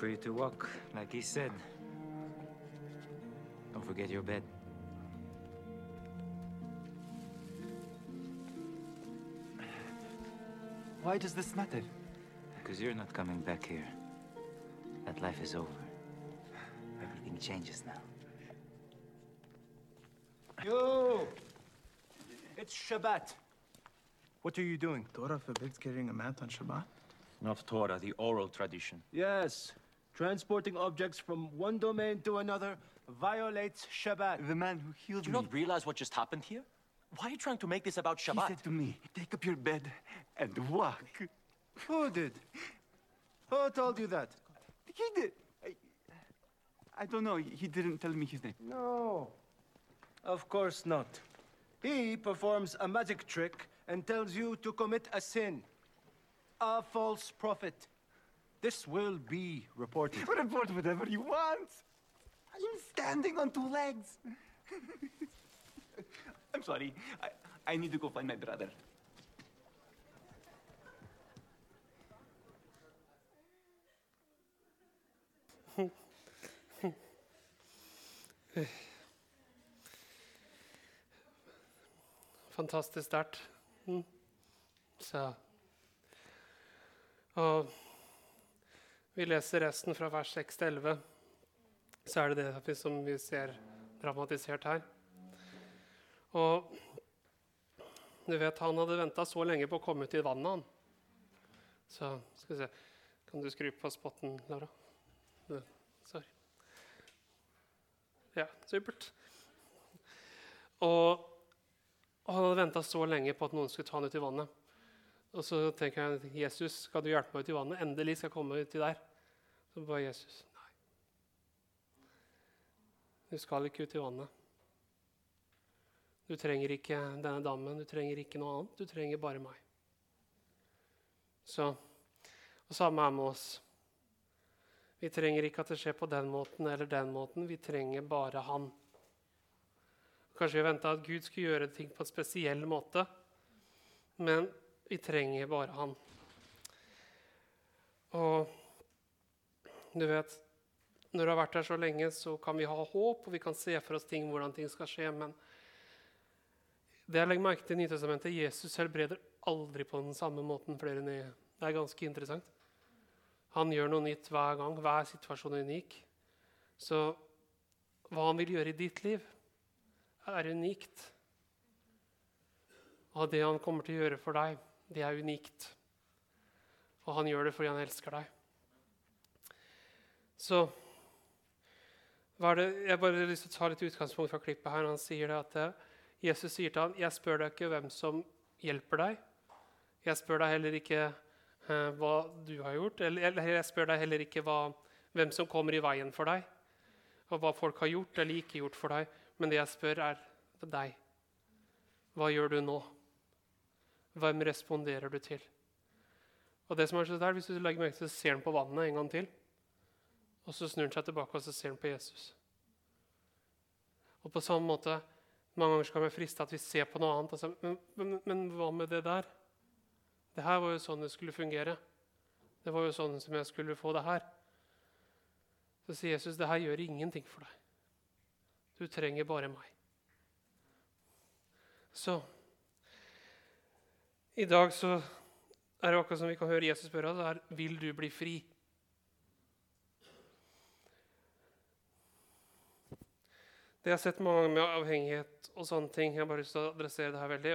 I'm free to walk, like he said. Don't forget your bed. Why does this matter? Because you're not coming back here. That life is over. Everything changes now. Yo! It's Shabbat. What are you doing? Torah forbids carrying a mat on Shabbat. Not Torah, the oral tradition. Yes. Transporting objects from one domain to another violates Shabbat. The man who healed you. Do you me. not realize what just happened here? Why are you trying to make this about Shabbat? He said to me, take up your bed and walk. Who did? Who told you that? He did. I, I don't know. He didn't tell me his name. No. Of course not. He performs a magic trick and tells you to commit a sin. A false prophet. This will be reported. Report whatever you want. I'm standing on two legs. I'm sorry. I, I need to go find my brother. Fantastisk sterkt. Mm. Så Og vi leser resten fra vers 6 til 11. Så er det det som vi ser dramatisert her. Og du vet, han hadde venta så lenge på å komme ut i vannet, han. Så skal vi se Kan du skru på spotten, Lara? Sorry. Ja, supert. Og og han hadde venta så lenge på at noen skulle ta han ut i vannet. Og så tenker jeg Jesus, skal du hjelpe meg ut i vannet? Endelig skal jeg komme uti der. Så bare Jesus nei. Du skal ikke ut i vannet. Du trenger ikke denne dammen, du trenger ikke noe annet. Du trenger bare meg. Så, Og samme er med oss. Vi trenger ikke at det skjer på den måten eller den måten. Vi trenger bare Han. Kanskje vi venta at Gud skulle gjøre ting på en spesiell måte. Men vi trenger bare Han. Og du vet Når du har vært her så lenge, så kan vi ha håp, og vi kan se for oss ting, hvordan ting skal skje. Men det jeg legger merke til i Nytestamentet, Jesus helbreder aldri på den samme måten flere nye. Det er ganske interessant. Han gjør noe nytt hver gang. Hver situasjon er unik. Så hva han vil gjøre i ditt liv, er unikt. Og det han kommer til å gjøre for deg, det er unikt. Og han gjør det fordi han elsker deg. Så det, Jeg bare har lyst til å ta litt utgangspunkt fra klippet her. Han sier det at eh, Jesus sier til ham, 'Jeg spør deg ikke hvem som hjelper deg.' 'Jeg spør deg heller ikke eh, hva du har gjort.' Eller jeg spør deg heller ikke hva, hvem som kommer i veien for deg, og hva folk har gjort eller ikke gjort for deg. Men det jeg spør, er deg. Hva gjør du nå? Hvem responderer du til? Og det som er så der, Hvis du legger merke til så ser han på vannet en gang til. Og så snur han seg tilbake og så ser han på Jesus. Og på samme måte, Mange ganger kan vi friste at vi ser på noe annet. Altså, men, men, men hva med det der? Det her var jo sånn det skulle fungere. Det var jo sånn som jeg skulle få det her. Så sier Jesus, det her gjør ingenting for deg. Du trenger bare meg. Så I dag så er det akkurat som vi kan høre Jesus spørre det er vil du bli fri. Det jeg har sett mange ganger med avhengighet og sånne ting Jeg har bare lyst til å adressere det her veldig.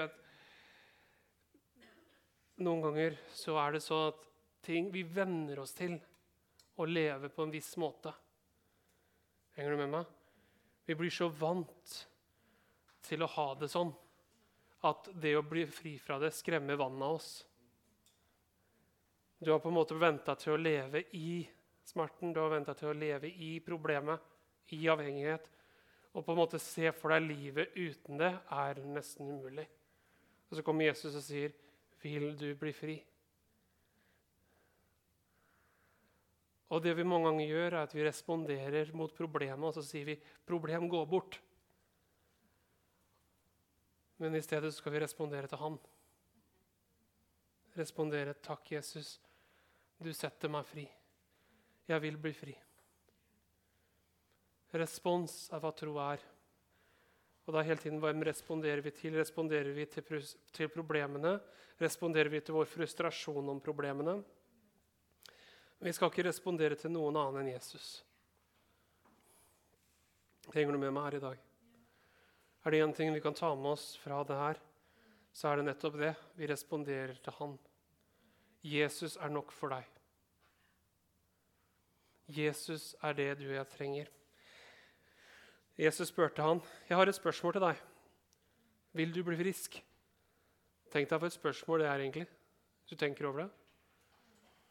Noen ganger så er det så at ting vi venner oss til å leve på en viss måte. Henger du med meg? Vi blir så vant til å ha det sånn at det å bli fri fra det skremmer vannet av oss. Du har på en måte venta til å leve i smerten, du har venta til å leve i problemet, i avhengighet. Og på en måte se for deg livet uten det er nesten umulig. Og så kommer Jesus og sier, 'Vil du bli fri?' Og det vi mange ganger gjør, er at vi responderer mot problemet, og så sier vi 'problem, gå bort'. Men i stedet skal vi respondere til Han. Respondere 'Takk, Jesus. Du setter meg fri. Jeg vil bli fri'. Respons er hva tro er. Og da hele tiden, Hvem responderer vi til? Responderer vi til, til problemene? Responderer vi til vår frustrasjon om problemene? Vi skal ikke respondere til noen annen enn Jesus. Henger du med meg her i dag? Er det én ting vi kan ta med oss fra det her, så er det nettopp det. Vi responderer til Han. Jesus er nok for deg. Jesus er det du og jeg trenger. Jesus spurte han, 'Jeg har et spørsmål til deg. Vil du bli frisk?' Tenk deg for et spørsmål det er egentlig, hvis du tenker over det.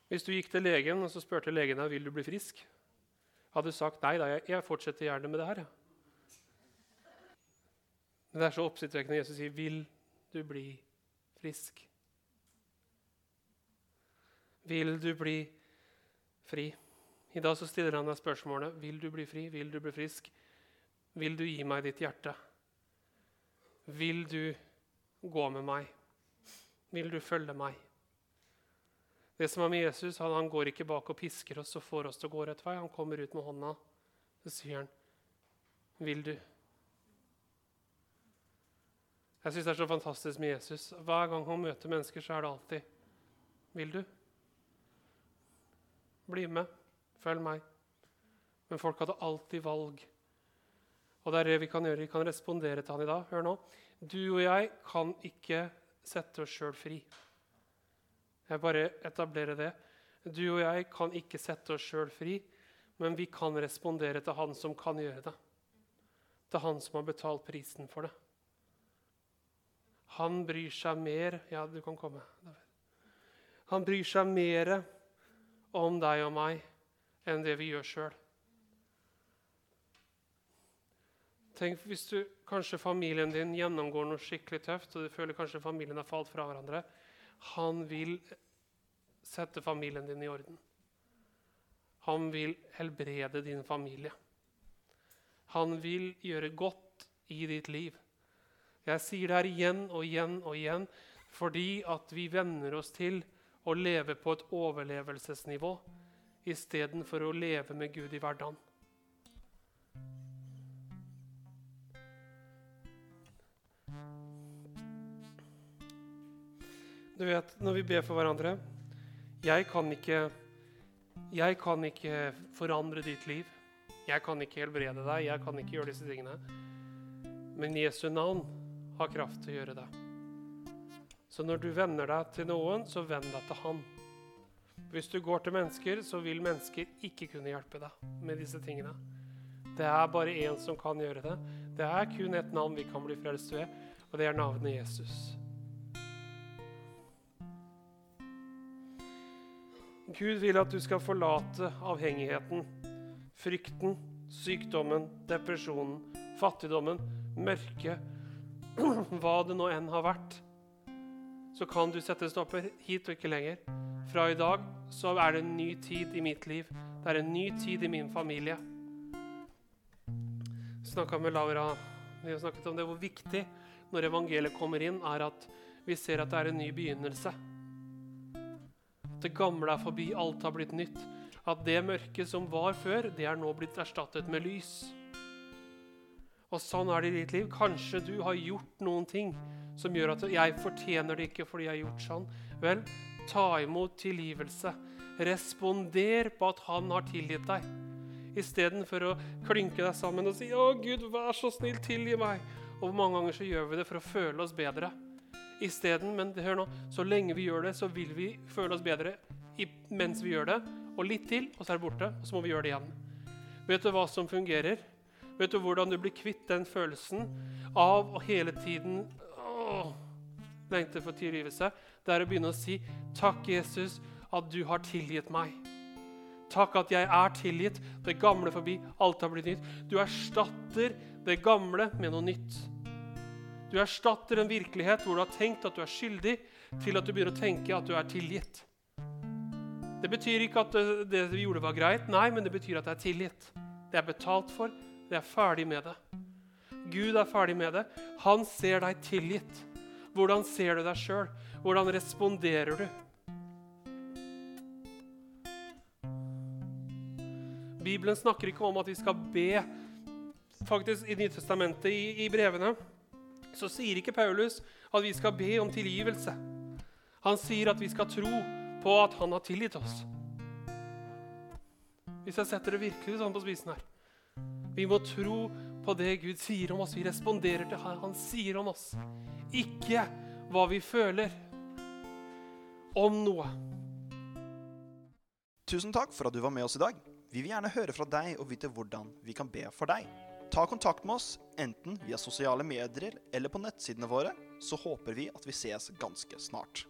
Hvis du gikk til legen og så spurte legen deg, 'Vil du bli frisk?' Hadde du sagt nei da, jeg fortsetter gjerne med det her. Ja. Men det er så oppsiktsvekkende Jesus sier, 'Vil du bli frisk?' Vil du bli fri? I dag så stiller han deg spørsmålet, 'Vil du bli fri? Vil du bli frisk?' Vil du gi meg ditt hjerte? Vil du gå med meg? Vil du følge meg? Det som er med Jesus, han, han går ikke bak og pisker oss og får oss til å gå rett vei. Han kommer ut med hånda, så sier han, 'Vil du?' Jeg syns det er så fantastisk med Jesus. Hver gang han møter mennesker, så er det alltid 'Vil du?' Bli med. Følg meg. Men folk hadde alltid valg. Og det er det vi kan gjøre. Vi kan respondere til han i dag. Hør nå. Du og jeg kan ikke sette oss sjøl fri. Jeg bare etablerer det. Du og jeg kan ikke sette oss sjøl fri, men vi kan respondere til han som kan gjøre det. Til han som har betalt prisen for det. Han bryr seg mer Ja, du kan komme. Han bryr seg mer om deg og meg enn det vi gjør sjøl. Tenk hvis du, kanskje familien din gjennomgår noe skikkelig tøft, og du føler kanskje familien har falt fra hverandre. Han vil sette familien din i orden. Han vil helbrede din familie. Han vil gjøre godt i ditt liv. Jeg sier det her igjen og igjen og igjen fordi at vi venner oss til å leve på et overlevelsesnivå istedenfor å leve med Gud i hverdagen. Du vet, når vi ber for hverandre Jeg kan ikke, jeg kan ikke forandre ditt liv. Jeg kan ikke helbrede deg, jeg kan ikke gjøre disse tingene. Men Jesu navn har kraft til å gjøre det. Så når du venner deg til noen, så venn deg til Han. Hvis du går til mennesker, så vil mennesker ikke kunne hjelpe deg med disse tingene. Det er bare én som kan gjøre det. Det er kun ett navn vi kan bli frelst ved, og det er navnet Jesus. Gud vil at du skal forlate avhengigheten, frykten, sykdommen, depresjonen, fattigdommen, mørket, hva det nå enn har vært. Så kan du sette stopper hit og ikke lenger. Fra i dag så er det en ny tid i mitt liv. Det er en ny tid i min familie. Snakka med Laura vi har snakket om det, hvor viktig når evangeliet kommer inn, er at vi ser at det er en ny begynnelse. Det gamle er forbi, alt har blitt nytt. At det mørket som var før, det er nå blitt erstattet med lys. Og sånn er det i ditt liv. Kanskje du har gjort noen ting som gjør at jeg fortjener det ikke fordi jeg har gjort sånn. Vel, Ta imot tilgivelse. Responder på at han har tilgitt deg. Istedenfor å klynke deg sammen og si 'Å, Gud, vær så snill, tilgi meg'. Og mange ganger så gjør vi det for å føle oss bedre. Isteden, men hør nå, så lenge vi gjør det, så vil vi føle oss bedre mens vi gjør det. Og litt til, og så er det borte. Og så må vi gjøre det igjen. Vet du hva som fungerer? Vet du hvordan du blir kvitt den følelsen av å hele tiden å, lengte for tilgivelse? det er å begynne å si takk, Jesus, at du har tilgitt meg. Takk at jeg er tilgitt. Det gamle forbi. Alt har blitt nytt. Du erstatter det gamle med noe nytt. Du erstatter en virkelighet hvor du har tenkt at du er skyldig, til at du begynner å tenke at du er tilgitt. Det betyr ikke at det, det vi gjorde, var greit. Nei, men det betyr at det er tilgitt. Det er betalt for. Det er ferdig med det. Gud er ferdig med det. Han ser deg tilgitt. Hvordan ser du deg sjøl? Hvordan responderer du? Bibelen snakker ikke om at vi skal be. Faktisk I Nytestamentet, i, i brevene, så sier ikke Paulus at vi skal be om tilgivelse. Han sier at vi skal tro på at han har tilgitt oss. Hvis jeg setter det virkelig sånn på spisen her. Vi må tro på det Gud sier om oss. Vi responderer til det han sier om oss. Ikke hva vi føler om noe. Tusen takk for at du var med oss i dag. Vi vil gjerne høre fra deg og vite hvordan vi kan be for deg. Ta kontakt med oss enten via sosiale medier eller på nettsidene våre, så håper vi at vi ses ganske snart.